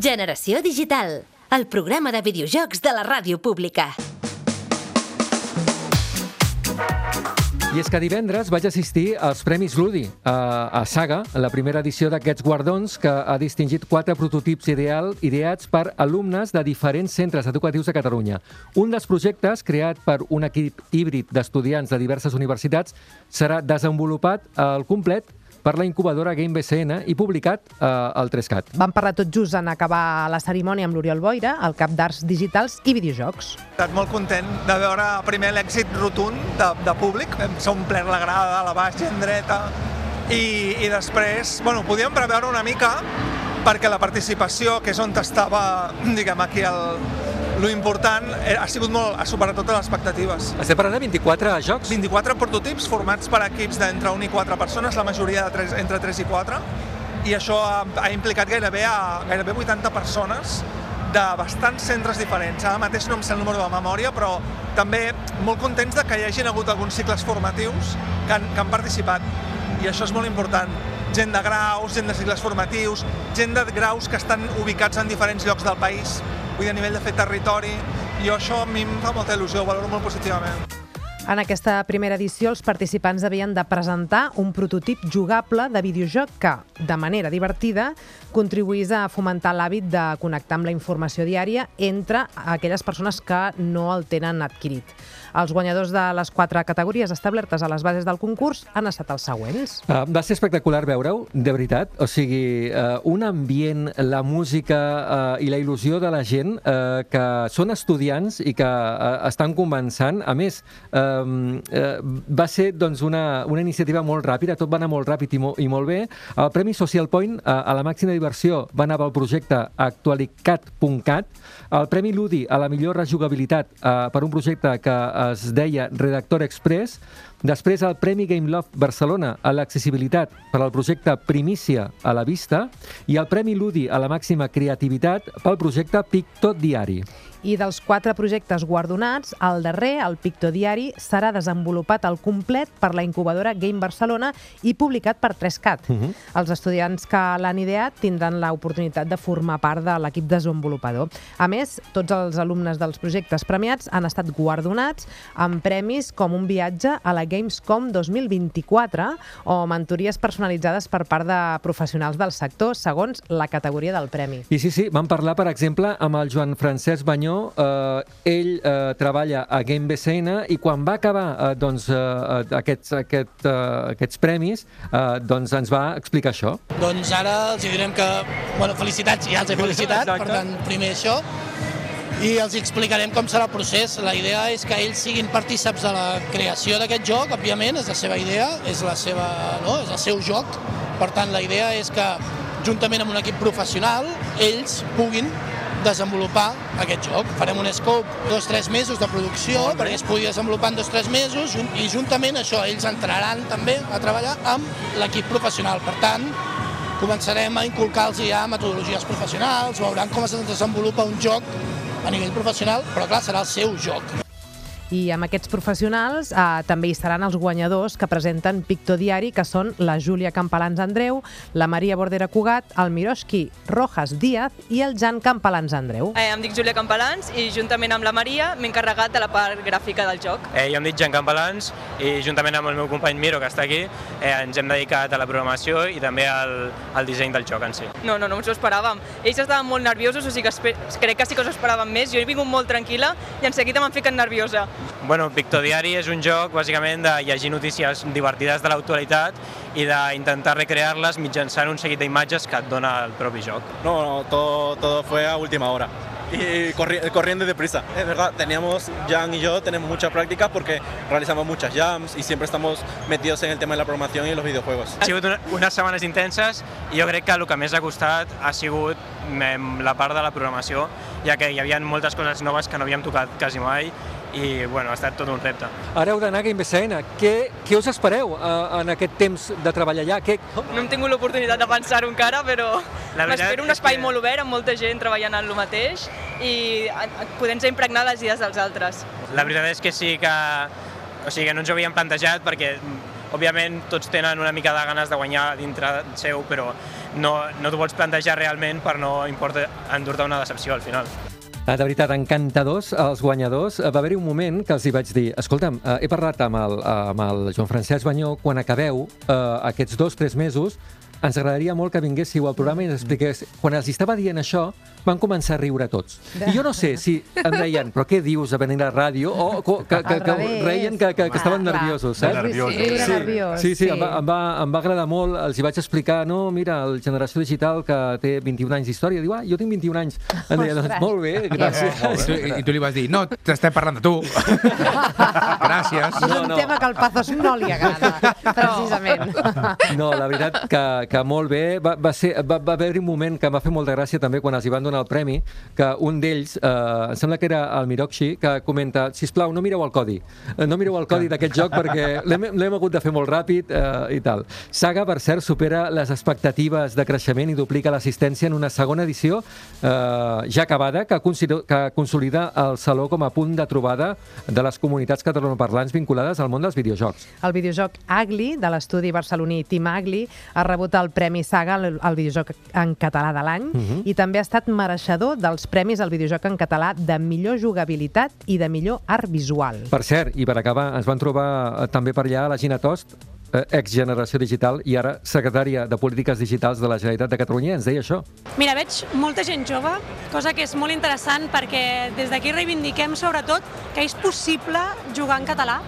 Generació Digital, el programa de videojocs de la ràdio pública. I és que divendres vaig assistir als Premis Ludi a, a Saga, la primera edició d'aquests guardons que ha distingit quatre prototips ideal ideats per alumnes de diferents centres educatius de Catalunya. Un dels projectes, creat per un equip híbrid d'estudiants de diverses universitats, serà desenvolupat al complet per la incubadora Game BCN i publicat eh, al 3CAT. Vam parlar tot just en acabar la cerimònia amb l'Oriol Boira, el cap d'Arts Digitals i Videojocs. Estat molt content de veure primer l'èxit rotund de, de públic. S'ha omplert la grada, a la baix, gent dreta, i, i després, bueno, podíem preveure una mica perquè la participació, que és on estava, diguem, aquí el, lo important eh, ha sigut molt, ha superat totes les expectatives. Estem parlant de 24 jocs? 24 prototips formats per equips d'entre 1 i 4 persones, la majoria de 3, entre 3 i 4, i això ha, ha implicat gairebé, a, gairebé 80 persones de bastants centres diferents. Ara mateix no em sé el número de memòria, però també molt contents de que hi hagin hagut alguns cicles formatius que han, que han participat. I això és molt important. Gent de graus, gent de cicles formatius, gent de graus que estan ubicats en diferents llocs del país, vull dir, a nivell de fer territori, i això a mi em fa molta il·lusió, ho valoro molt positivament. En aquesta primera edició, els participants havien de presentar un prototip jugable de videojoc que, de manera divertida, contribuís a fomentar l'hàbit de connectar amb la informació diària entre aquelles persones que no el tenen adquirit. Els guanyadors de les quatre categories establertes a les bases del concurs han estat els següents. Uh, va ser espectacular veure-ho, de veritat. O sigui, uh, un ambient, la música uh, i la il·lusió de la gent uh, que són estudiants i que uh, estan començant. A més, uh, uh, va ser doncs, una, una iniciativa molt ràpida, tot va anar molt ràpid i, mo i molt bé. El Premi Social Point uh, a la màxima diversió va anar pel projecte actualicat.cat. El Premi Ludi a la millor rejugabilitat uh, per un projecte que es deia Redactor Express. Després el Premi Game Love Barcelona a l'accessibilitat per al projecte Primícia a la vista i el Premi Ludi a la màxima creativitat pel projecte Pictot Diari. I dels quatre projectes guardonats, el darrer, el Pictodiari, serà desenvolupat al complet per la incubadora Game Barcelona i publicat per 3CAT. Uh -huh. Els estudiants que l'han ideat tindran l'oportunitat de formar part de l'equip desenvolupador. A més, tots els alumnes dels projectes premiats han estat guardonats amb premis com un viatge a la Gamescom 2024 o mentories personalitzades per part de professionals del sector, segons la categoria del premi. I sí, sí, vam parlar, per exemple, amb el Joan Francesc Banyó, eh, ell eh, treballa a Game BCN i quan va acabar eh, doncs, eh, aquests, aquest, eh, aquests premis eh, doncs ens va explicar això. Doncs ara els direm que, bueno, felicitats, ja els he felicitat, Exacte. per tant, primer això, i els explicarem com serà el procés. La idea és que ells siguin partíceps de la creació d'aquest joc, òbviament, és la seva idea, és, la seva, no? és el seu joc, per tant, la idea és que, juntament amb un equip professional, ells puguin desenvolupar aquest joc. Farem un scope dos o tres mesos de producció perquè es pugui desenvolupar en dos o tres mesos i juntament això ells entraran també a treballar amb l'equip professional. Per tant, començarem a inculcar-los ja metodologies professionals, veuran com es desenvolupa un joc a nivell professional, però clar, serà el seu joc. I amb aquests professionals eh, també hi seran els guanyadors que presenten Pictodiari, que són la Júlia Campalans Andreu, la Maria Bordera Cugat, el Miroski Rojas Díaz i el Jan Campalans Andreu. Eh, em dic Júlia Campalans i juntament amb la Maria m'he encarregat de la part gràfica del joc. Eh, jo em dic Jan Campalans i juntament amb el meu company Miro, que està aquí, eh, ens hem dedicat a la programació i també al, al disseny del joc en si. No, no, no ens ho esperàvem. Ells estaven molt nerviosos, o sigui que crec que sí que s'ho esperaven més. Jo he vingut molt tranquil·la i en seguida m'han ficat nerviosa. Bueno, Pictodiari és un joc bàsicament de llegir notícies divertides de l'actualitat i d'intentar recrear-les mitjançant un seguit d'imatges que et dona el propi joc. No, no, todo, todo fue a última hora. Y corri corriendo deprisa. Es verdad, teníamos, Jan y yo tenemos mucha práctica porque realizamos muchas jams y siempre estamos metidos en el tema de la programación y los videojuegos. Ha sigut una, unes setmanes intenses i jo crec que el que més ha costat ha sigut em, la part de la programació, ja que hi havia moltes coses noves que no havíem tocat quasi mai i bueno, ha estat tot un repte. Ara heu d'anar a Game BCN. Què, què us espereu uh, en aquest temps de treballar allà? Què, No hem tingut l'oportunitat de pensar-ho encara, però La veritat m'espero un espai que- molt obert amb molta gent treballant en el mateix i podent-se impregnar les idees dels altres. La veritat és que sí que, o sigui, que no ens ho havíem plantejat perquè òbviament tots tenen una mica de ganes de guanyar dintre seu, però no, no t'ho pots plantejar realment per no importa endur-te una decepció al final. Ah, de veritat, encantadors, els guanyadors. Eh, Va haver-hi un moment que els hi vaig dir escolta'm, eh, he parlat amb el, amb el Joan Francesc Banyó, quan acabeu eh, aquests dos, tres mesos, ens agradaria molt que vinguéssiu al programa i ens expliqués... Quan els estava dient això, van començar a riure tots. I jo no sé si em deien, però què dius a venir a la ràdio? O que, que, que revés. reien que, que, que estaven clar. nerviosos, saps? Nerviosos. Sí, nerviós. sí, sí, em va, em, va, em va agradar molt. Els hi vaig explicar, no, mira, el Generació Digital que té 21 anys d'història. Diu, ah, jo tinc 21 anys. Em deia, doncs, molt bé, gràcies. I tu, I tu li vas dir, no, t'estem parlant de tu. Gràcies. És No, un no. tema que al Pazos no li agrada, precisament. No, la veritat que, que molt bé. Va, va, ser, va, va haver-hi un moment que em va fer molta gràcia també quan els hi van donar el premi, que un d'ells, eh, em sembla que era el Miroxi, que comenta, si plau, no mireu el codi. No mireu el codi d'aquest joc perquè l'hem hagut de fer molt ràpid eh, i tal. Saga, per cert, supera les expectatives de creixement i duplica l'assistència en una segona edició eh, ja acabada, que, que consolida el Saló com a punt de trobada de les comunitats catalanoparlants vinculades al món dels videojocs. El videojoc Agli, de l'estudi barceloní Team Agli, ha rebut el Premi Saga al al videojoc en català de l'any Mhm. i també ha estat mereixedor dels premis al videojoc en català de millor jugabilitat i de millor art visual. Per cert, i per acabar, ens van trobar eh, també per allà la Gina Tost, eh, ex-generació digital i ara secretària de Polítiques Digitals de la Generalitat de Catalunya, ens deia això. Mira, veig molta gent jove, cosa que és molt interessant perquè des d'aquí reivindiquem sobretot que és possible jugar en català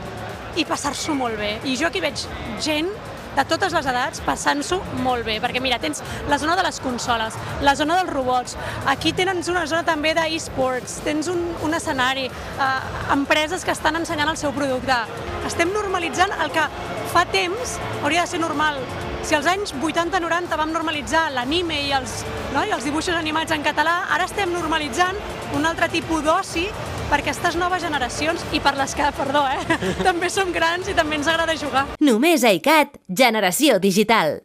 i passar-s'ho molt bé. I jo aquí veig gent de totes les edats passant-s'ho molt bé, perquè mira, tens la zona de les consoles, la zona dels robots, aquí tens una zona també d'e-sports, tens un, un escenari, eh, empreses que estan ensenyant el seu producte. Estem normalitzant el que fa temps hauria de ser normal. Si als anys 80-90 vam normalitzar l'anime i, els, no, i els dibuixos animats en català, ara estem normalitzant un altre tipus d'oci per aquestes noves generacions i per les que, perdó, eh, també som grans i també ens agrada jugar. Només a ICAT, Generació Digital.